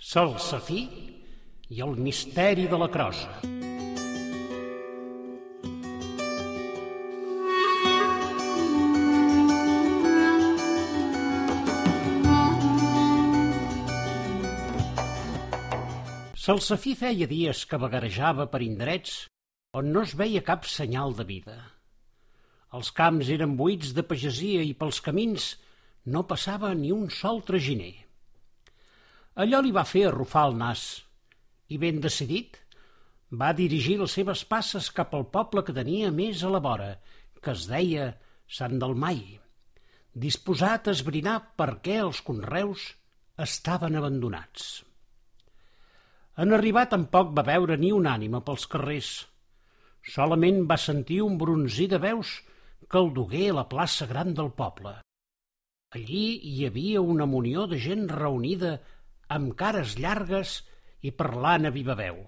Salsafí i el misteri de la crosa. Salsafí feia dies que vagarejava per indrets on no es veia cap senyal de vida. Els camps eren buits de pagesia i pels camins no passava ni un sol traginer. Allò li va fer arrufar el nas i, ben decidit, va dirigir les seves passes cap al poble que tenia més a la vora, que es deia Sant Dalmai, disposat a esbrinar per què els conreus estaven abandonats. En arribar tampoc va veure ni un ànima pels carrers. Solament va sentir un bronzí de veus que el dugué a la plaça gran del poble. Allí hi havia una munió de gent reunida amb cares llargues i parlant a viva veu.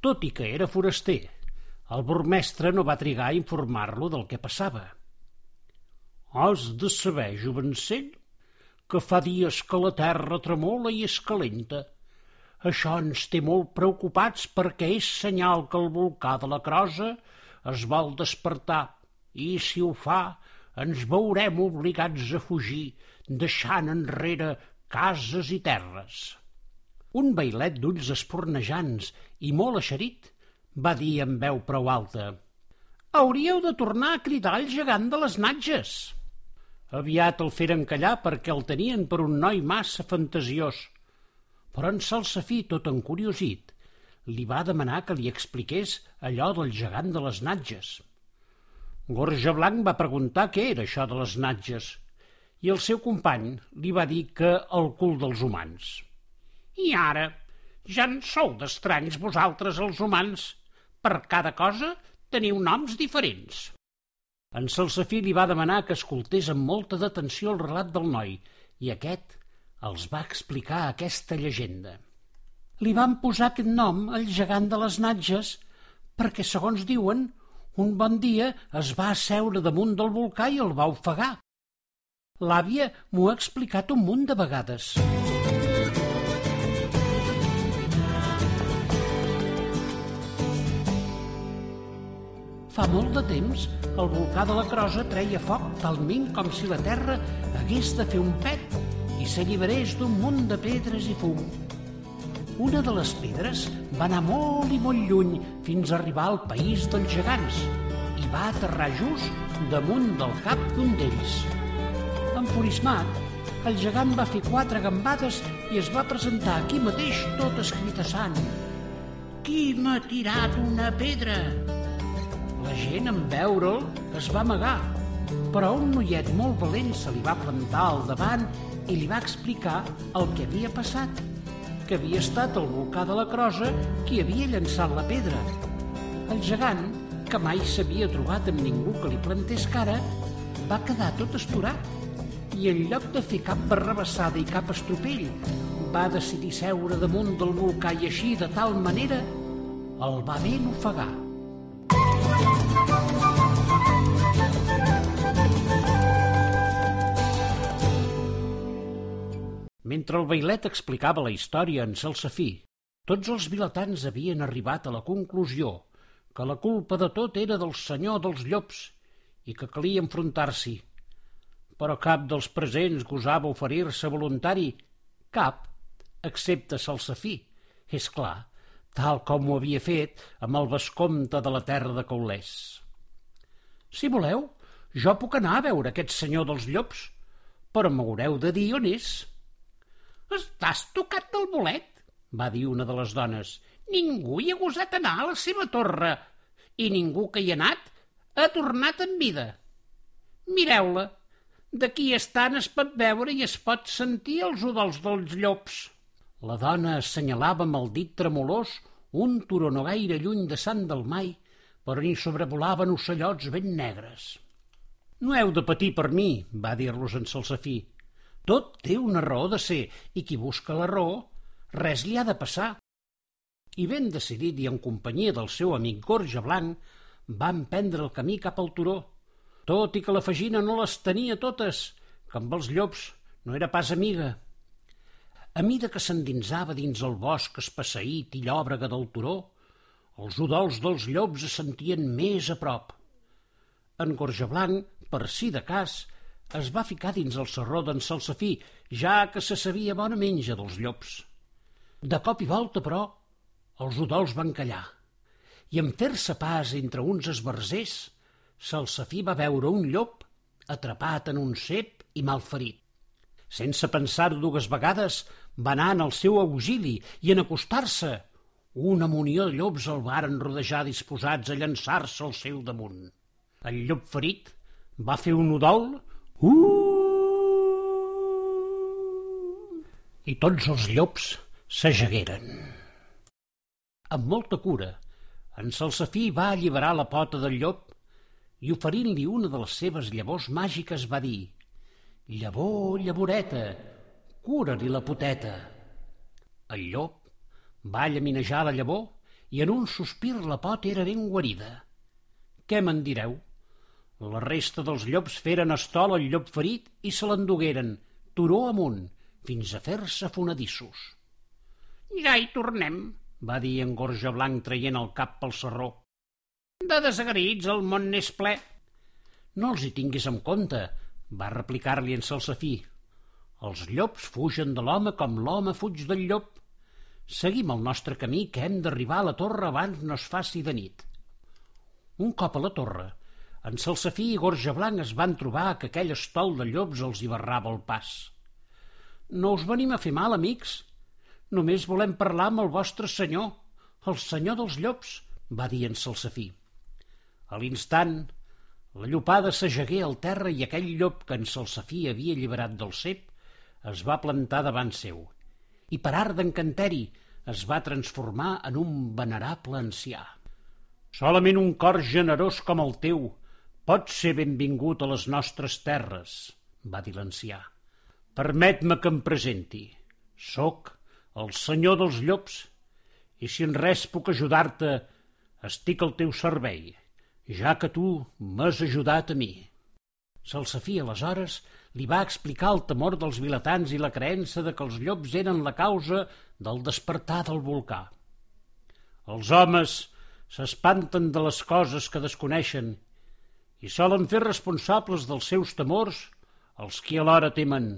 Tot i que era foraster, el burmestre no va trigar a informar-lo del que passava. Has de saber, jovencell, que fa dies que la terra tremola i és calenta. Això ens té molt preocupats perquè és senyal que el volcà de la Crosa es vol despertar i, si ho fa, ens veurem obligats a fugir, deixant enrere cases i terres. Un bailet d'ulls espornejants i molt eixerit va dir amb veu prou alta «Hauríeu de tornar a cridar el gegant de les natges». Aviat el feren callar perquè el tenien per un noi massa fantasiós. Però en Salsafí, tot encuriosit, li va demanar que li expliqués allò del gegant de les natges. Gorja Blanc va preguntar què era això de les natges i el seu company li va dir que el cul dels humans. I ara, ja en sou d'estranys vosaltres els humans. Per cada cosa teniu noms diferents. En Salsafí li va demanar que escoltés amb molta detenció el relat del noi i aquest els va explicar aquesta llegenda. Li van posar aquest nom, el gegant de les natges, perquè, segons diuen, un bon dia es va asseure damunt del volcà i el va ofegar. L'àvia m'ho ha explicat un munt de vegades. Fa molt de temps, el volcà de la Crosa treia foc talment com si la terra hagués de fer un pet i s'alliberés d'un munt de pedres i fum. Una de les pedres va anar molt i molt lluny fins a arribar al país dels gegants i va aterrar just damunt del cap d'un d'ells. Enfurismat, el gegant va fer quatre gambades i es va presentar aquí mateix tot escritassant. Qui m'ha tirat una pedra? La gent, en veure'l, es va amagar, però un noiet molt valent se li va plantar al davant i li va explicar el que havia passat, que havia estat el volcà de la Crosa qui havia llançat la pedra. El gegant, que mai s'havia trobat amb ningú que li plantés cara, va quedar tot estorat i en lloc de fer cap barrabassada i cap estropell, va decidir seure damunt del volcà i així, de tal manera, el va ben ofegar. Mentre el bailet explicava la història en Salsafí, tots els vilatans havien arribat a la conclusió que la culpa de tot era del senyor dels llops i que calia enfrontar-s'hi però cap dels presents gosava oferir-se voluntari, cap, excepte Salsafí, és clar, tal com ho havia fet amb el vescomte de la terra de Caulès. Si voleu, jo puc anar a veure aquest senyor dels llops, però m'haureu de dir on és. Estàs tocat del bolet, va dir una de les dones. Ningú hi ha gosat anar a la seva torre i ningú que hi ha anat ha tornat en vida. Mireu-la, D'aquí estant es pot veure i es pot sentir els udols dels llops. La dona assenyalava amb el dit tremolós un turó no gaire lluny de Sant Dalmai, però ni sobrevolaven ocellots ben negres. No heu de patir per mi, va dir-los en Salsafí. Tot té una raó de ser, i qui busca la raó, res li ha de passar. I ben decidit i en companyia del seu amic Gorja Blanc, van prendre el camí cap al turó, tot i que la fagina no les tenia totes, que amb els llops no era pas amiga. A mida que s'endinsava dins el bosc espasseït i llòbrega del turó, els udols dels llops es sentien més a prop. En Gorjablanc, per si de cas, es va ficar dins el serró d'en Salsafí, ja que se sabia bona menja dels llops. De cop i volta, però, els udols van callar, i en fer-se pas entre uns esbarzers, Salsafí va veure un llop atrapat en un cep i malferit. Sense pensar-ho dues vegades, va anar en el seu auxili i en acostar-se, una munió de llops el varen rodejar disposats a llançar-se al seu damunt. El llop ferit va fer un udol uh, i tots els llops s'ajagueren. Amb molta cura, en Salsafí va alliberar la pota del llop i oferint-li una de les seves llavors màgiques va dir Llavor, llavoreta, cura-li la poteta. El llop va llaminejar la llavor i en un sospir la pot era ben guarida. Què me'n direu? La resta dels llops feren estol al llop ferit i se l'endugueren, turó amunt, fins a fer-se fonadissos. Ja hi tornem, va dir en Gorja Blanc traient el cap pel serró. De desagraïts el món n'és ple. No els hi tinguis en compte, va replicar-li en Salsafí. Els llops fugen de l'home com l'home fuig del llop. Seguim el nostre camí que hem d'arribar a la torre abans no es faci de nit. Un cop a la torre, en Salsafí i Gorja Blanc es van trobar que aquell estol de llops els hi barrava el pas. No us venim a fer mal, amics. Només volem parlar amb el vostre senyor, el senyor dels llops, va dir en Salsafí. A l'instant, la llopada s'ajagué al terra i aquell llop que en Salsafí havia alliberat del cep es va plantar davant seu i per art d'encanteri es va transformar en un venerable ancià. Solament un cor generós com el teu pot ser benvingut a les nostres terres, va dir l'ancià. Permet-me que em presenti. Soc el senyor dels llops i si en res puc ajudar-te, estic al teu servei ja que tu m'has ajudat a mi. Salsafí, aleshores, li va explicar el temor dels vilatans i la creença de que els llops eren la causa del despertar del volcà. Els homes s'espanten de les coses que desconeixen i solen fer responsables dels seus temors els qui alhora temen.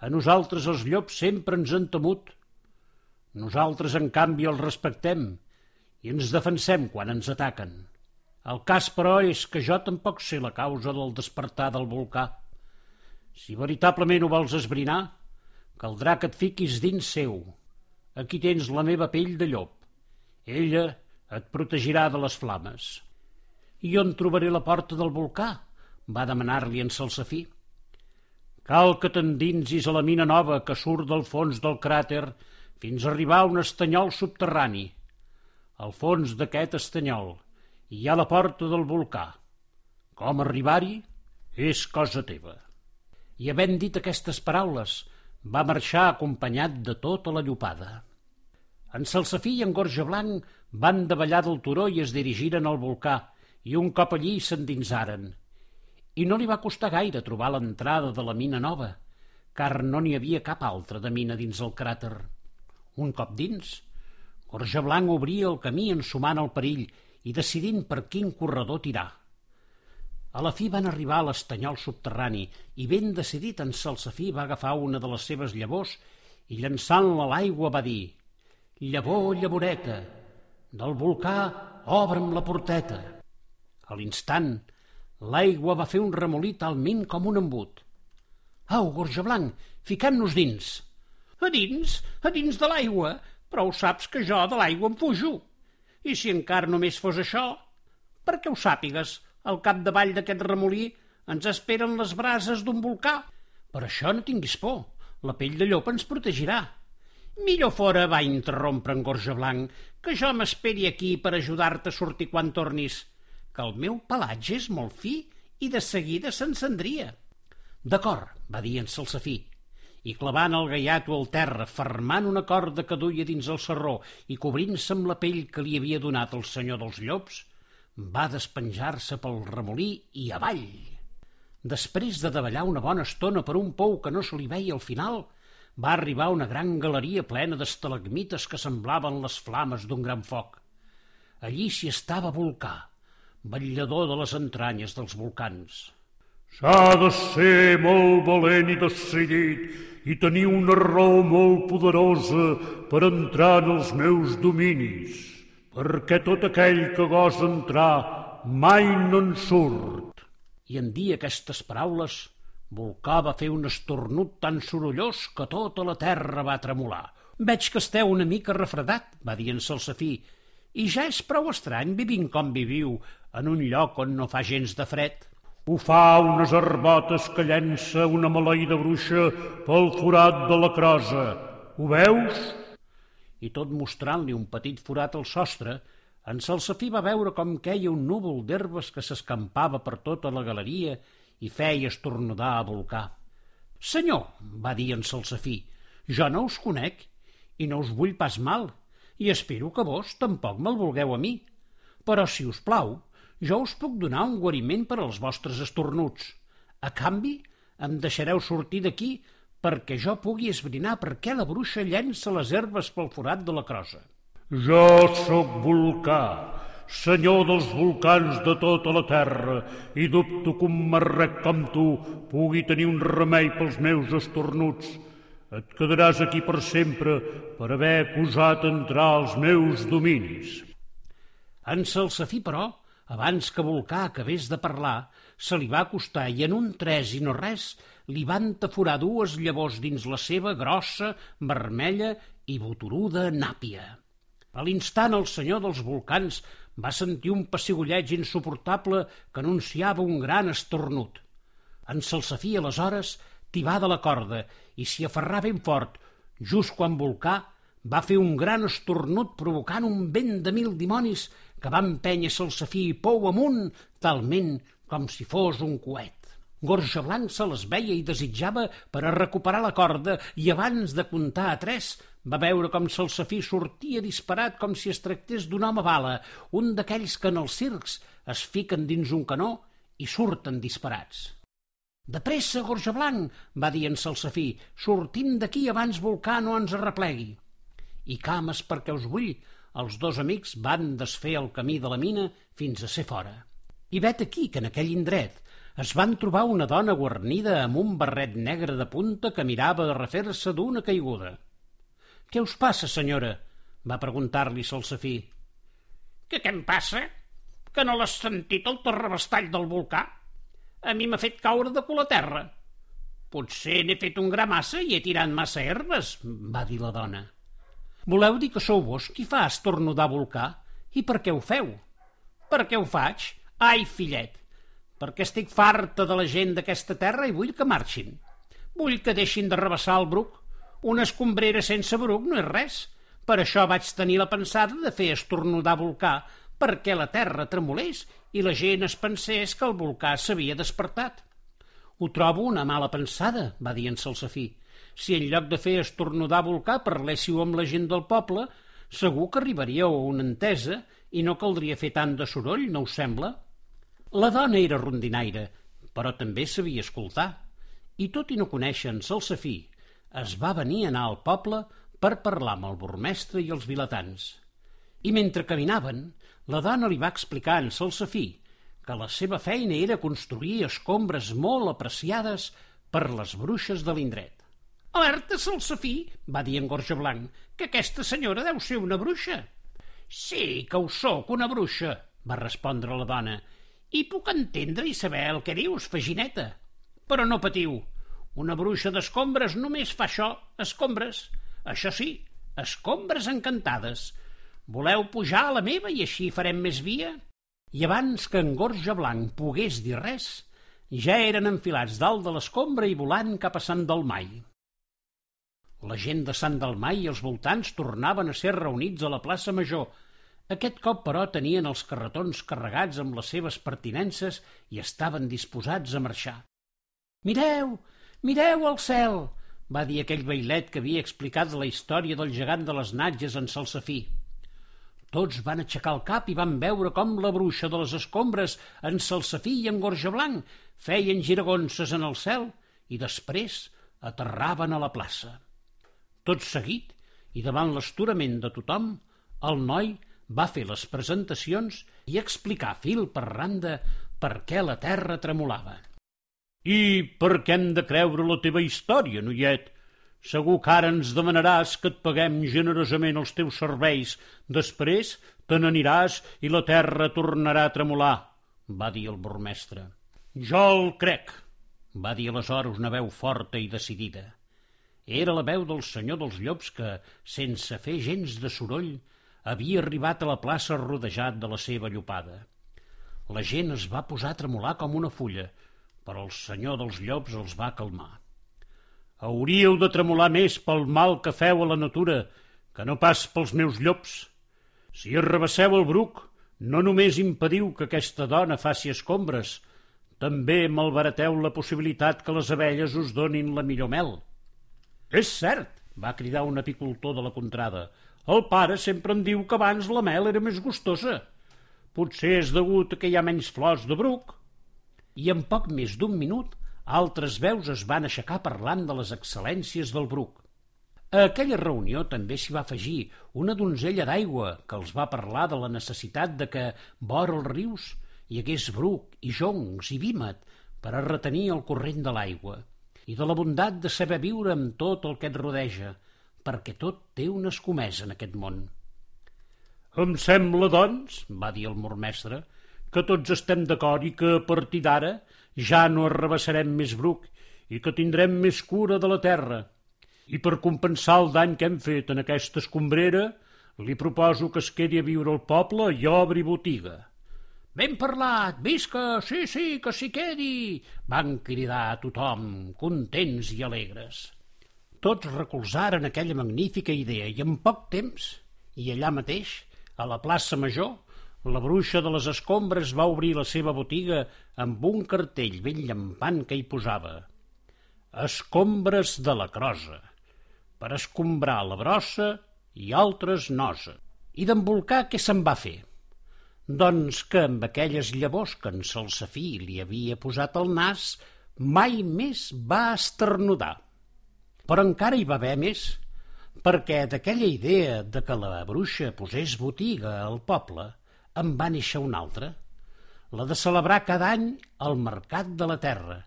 A nosaltres els llops sempre ens han temut. Nosaltres, en canvi, els respectem i ens defensem quan ens ataquen. El cas, però, és que jo tampoc sé la causa del despertar del volcà. Si veritablement ho vols esbrinar, caldrà que et fiquis dins seu. Aquí tens la meva pell de llop. Ella et protegirà de les flames. I on trobaré la porta del volcà? va demanar-li en Salsafí. Cal que t'endinsis a la mina nova que surt del fons del cràter fins a arribar a un estanyol subterrani. Al fons d'aquest estanyol hi ha la porta del volcà. Com arribar-hi és cosa teva. I havent dit aquestes paraules, va marxar acompanyat de tota la llopada. En Salsafí i en Gorja Blanc van davallar del turó i es dirigiren al volcà, i un cop allí s'endinsaren. I no li va costar gaire trobar l'entrada de la mina nova, car no n'hi havia cap altra de mina dins el cràter. Un cop dins, Gorja Blanc obria el camí ensumant el perill i decidint per quin corredor tirar. A la fi van arribar a l'estanyol subterrani i ben decidit en Salsafí va agafar una de les seves llavors i llançant-la a l'aigua va dir «Llavor, llavoreta, del volcà obre'm la porteta». A l'instant, l'aigua va fer un remolí talment com un embut. «Au, gorja blanc, ficant-nos dins!» «A dins? A dins de l'aigua? Però ho saps que jo de l'aigua em fujo!» I si encara només fos això, perquè ho sàpigues, al capdavall d'aquest remolí ens esperen les brases d'un volcà. Per això no tinguis por, la pell de llop ens protegirà. Millor fora, va interrompre en Gorja Blanc, que jo m'esperi aquí per ajudar-te a sortir quan tornis, que el meu pelatge és molt fi i de seguida s'encendria. D'acord, va dir en Salsafí, i clavant el gaiato al terra, fermant una corda que duia dins el serró i cobrint-se amb la pell que li havia donat el senyor dels llops, va despenjar-se pel remolí i avall. Després de davallar una bona estona per un pou que no se li veia al final, va arribar a una gran galeria plena d'estalagmites que semblaven les flames d'un gran foc. Allí s'hi estava Volcà, vetllador de les entranyes dels volcans. S'ha de ser molt valent i decidit i tenir una raó molt poderosa per entrar en els meus dominis, perquè tot aquell que gosa entrar mai no en surt. I en dir aquestes paraules, Volcà va fer un estornut tan sorollós que tota la terra va tremolar. Veig que esteu una mica refredat, va dir en Salsafí, i ja és prou estrany vivint com viviu en un lloc on no fa gens de fred. Ho fa unes herbotes que llença una maleïda bruixa pel forat de la crosa. Ho veus? I tot mostrant-li un petit forat al sostre, en Salsafí va veure com queia un núvol d'herbes que s'escampava per tota la galeria i feia estornudar a volcar. Senyor, va dir en Salsafí, jo no us conec i no us vull pas mal, i espero que vos tampoc me'l vulgueu a mi. Però, si us plau, jo us puc donar un guariment per als vostres estornuts. A canvi, em deixareu sortir d'aquí perquè jo pugui esbrinar per què la bruixa llença les herbes pel forat de la crosa. Jo sóc volcà, senyor dels volcans de tota la terra, i dubto que un marrec com tu pugui tenir un remei pels meus estornuts. Et quedaràs aquí per sempre per haver acusat entrar als meus dominis. En Salsafí, però, abans que Volcà acabés de parlar, se li va acostar i en un tres i no res li van taforar dues llavors dins la seva grossa, vermella i botoruda nàpia. A l'instant el senyor dels volcans va sentir un pessigolleig insuportable que anunciava un gran estornut. En Salsafí, aleshores, tibà de la corda i s'hi aferrà ben fort, just quan Volcà va fer un gran estornut provocant un vent de mil dimonis que va empènyer Salsafí Pou amunt talment com si fos un coet. Gorja Blanc se les veia i desitjava per a recuperar la corda i abans de comptar a tres va veure com Salsafí sortia disparat com si es tractés d'un home bala, un d'aquells que en els circs es fiquen dins un canó i surten disparats. De pressa, Gorja Blanc, va dir en Salsafí, sortim d'aquí abans Volcà no ens arreplegui. I cames perquè us vull, els dos amics van desfer el camí de la mina fins a ser fora. I vet aquí que en aquell indret es van trobar una dona guarnida amb un barret negre de punta que mirava de refer-se d'una caiguda. Què us passa, senyora? va preguntar-li Salsafí. Que què em passa? Que no l'has sentit el terrabastall del volcà? A mi m'ha fet caure de cul a terra. Potser n'he fet un gra massa i he tirat massa herbes, va dir la dona. Voleu dir que sou vos qui fa estornudar volcà? I per què ho feu? Per què ho faig? Ai, fillet, perquè estic farta de la gent d'aquesta terra i vull que marxin. Vull que deixin de rebassar el bruc una escombrera sense bruc no és res. Per això vaig tenir la pensada de fer estornudar volcà perquè la terra tremolés i la gent es pensés que el volcà s'havia despertat. Ho trobo una mala pensada, va dir en Salsafí. Si en lloc de fer estornudar volcà parléssiu amb la gent del poble, segur que arribaríeu a una entesa i no caldria fer tant de soroll, no us sembla? La dona era rondinaire, però també sabia escoltar. I tot i no conèixer en Salsafí, es va venir a anar al poble per parlar amb el burmestre i els vilatans. I mentre caminaven, la dona li va explicar en Salsafí que la seva feina era construir escombres molt apreciades per les bruixes de l'indret. Alerta, Salsafí, va dir en Gorja Blanc, que aquesta senyora deu ser una bruixa. Sí, que ho sóc, una bruixa, va respondre la dona, i puc entendre i saber el que dius, Fagineta. Però no patiu, una bruixa d'escombres només fa això, escombres. Això sí, escombres encantades. Voleu pujar a la meva i així farem més via? I abans que en Gorja Blanc pogués dir res, ja eren enfilats dalt de l'escombra i volant cap a Sant Dalmai. La gent de Sant Dalmai i els voltants tornaven a ser reunits a la plaça Major. Aquest cop, però, tenien els carretons carregats amb les seves pertinences i estaven disposats a marxar. Mireu, Mireu al cel! va dir aquell bailet que havia explicat la història del gegant de les natges en Salsafí. Tots van aixecar el cap i van veure com la bruixa de les escombres, en Salsafí i en Gorja Blanc, feien giragonses en el cel i després aterraven a la plaça. Tot seguit, i davant l'esturament de tothom, el noi va fer les presentacions i explicar fil per randa per què la terra tremolava. I per què hem de creure la teva història, noiet? Segur que ara ens demanaràs que et paguem generosament els teus serveis. Després te n'aniràs i la terra tornarà a tremolar, va dir el burmestre. Jo el crec, va dir aleshores una veu forta i decidida. Era la veu del senyor dels llops que, sense fer gens de soroll, havia arribat a la plaça rodejat de la seva llopada. La gent es va posar a tremolar com una fulla, però el senyor dels llops els va calmar. Hauríeu de tremolar més pel mal que feu a la natura que no pas pels meus llops. Si arrabasseu el bruc, no només impediu que aquesta dona faci escombres, també malbarateu la possibilitat que les abelles us donin la millor mel. És cert, va cridar un apicultor de la contrada. El pare sempre em diu que abans la mel era més gustosa. Potser és degut que hi ha menys flors de bruc. I en poc més d'un minut altres veus es van aixecar parlant de les excel·lències del bruc. A aquella reunió també s'hi va afegir una donzella d'aigua que els va parlar de la necessitat de que, vora els rius, hi hagués bruc i joncs i vímet per a retenir el corrent de l'aigua i de la bondat de saber viure amb tot el que et rodeja, perquè tot té una escomesa en aquest món. Em sembla, doncs, va dir el mormestre, que tots estem d'acord i que a partir d'ara ja no arrabassarem més bruc i que tindrem més cura de la terra. I per compensar el dany que hem fet en aquesta escombrera, li proposo que es quedi a viure al poble i obri botiga. Ben parlat, visca, sí, sí, que s'hi quedi, van cridar a tothom, contents i alegres. Tots recolzaren aquella magnífica idea i en poc temps, i allà mateix, a la plaça Major, la bruixa de les escombres va obrir la seva botiga amb un cartell ben llampant que hi posava Escombres de la crosa, per escombrar la brossa i altres nosa. I d'embolcar què se'n va fer? Doncs que amb aquelles llavors que en Salsafí li havia posat al nas, mai més va esternudar. Però encara hi va haver més, perquè d'aquella idea de que la bruixa posés botiga al poble, en va néixer una altra, la de celebrar cada any el Mercat de la Terra,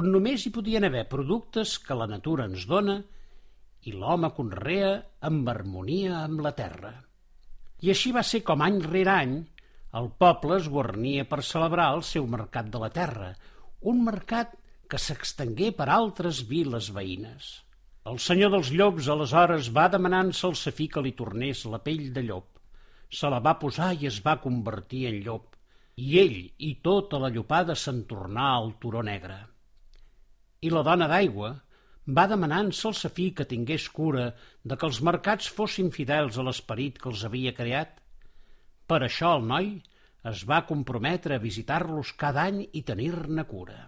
on només hi podien haver productes que la natura ens dona i l'home conrea amb harmonia amb la terra. I així va ser com any rere any el poble es guarnia per celebrar el seu Mercat de la Terra, un mercat que s'extengué per altres viles veïnes. El senyor dels llops aleshores va demanar en Salsafí que li tornés la pell de llop se la va posar i es va convertir en llop, i ell i tota la llopada se'n tornà al turó negre. I la dona d'aigua va demanar en Salsafí que tingués cura de que els mercats fossin fidels a l'esperit que els havia creat. Per això el noi es va comprometre a visitar-los cada any i tenir-ne cura.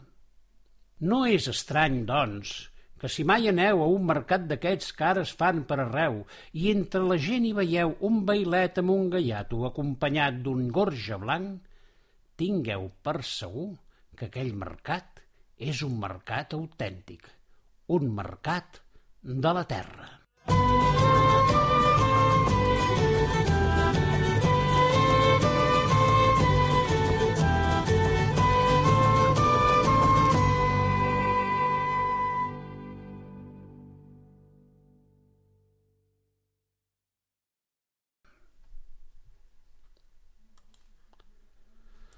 No és estrany, doncs, que si mai aneu a un mercat d'aquests que ara es fan per arreu i entre la gent hi veieu un bailet amb un gaiato acompanyat d'un gorja blanc, tingueu per segur que aquell mercat és un mercat autèntic, un mercat de la terra.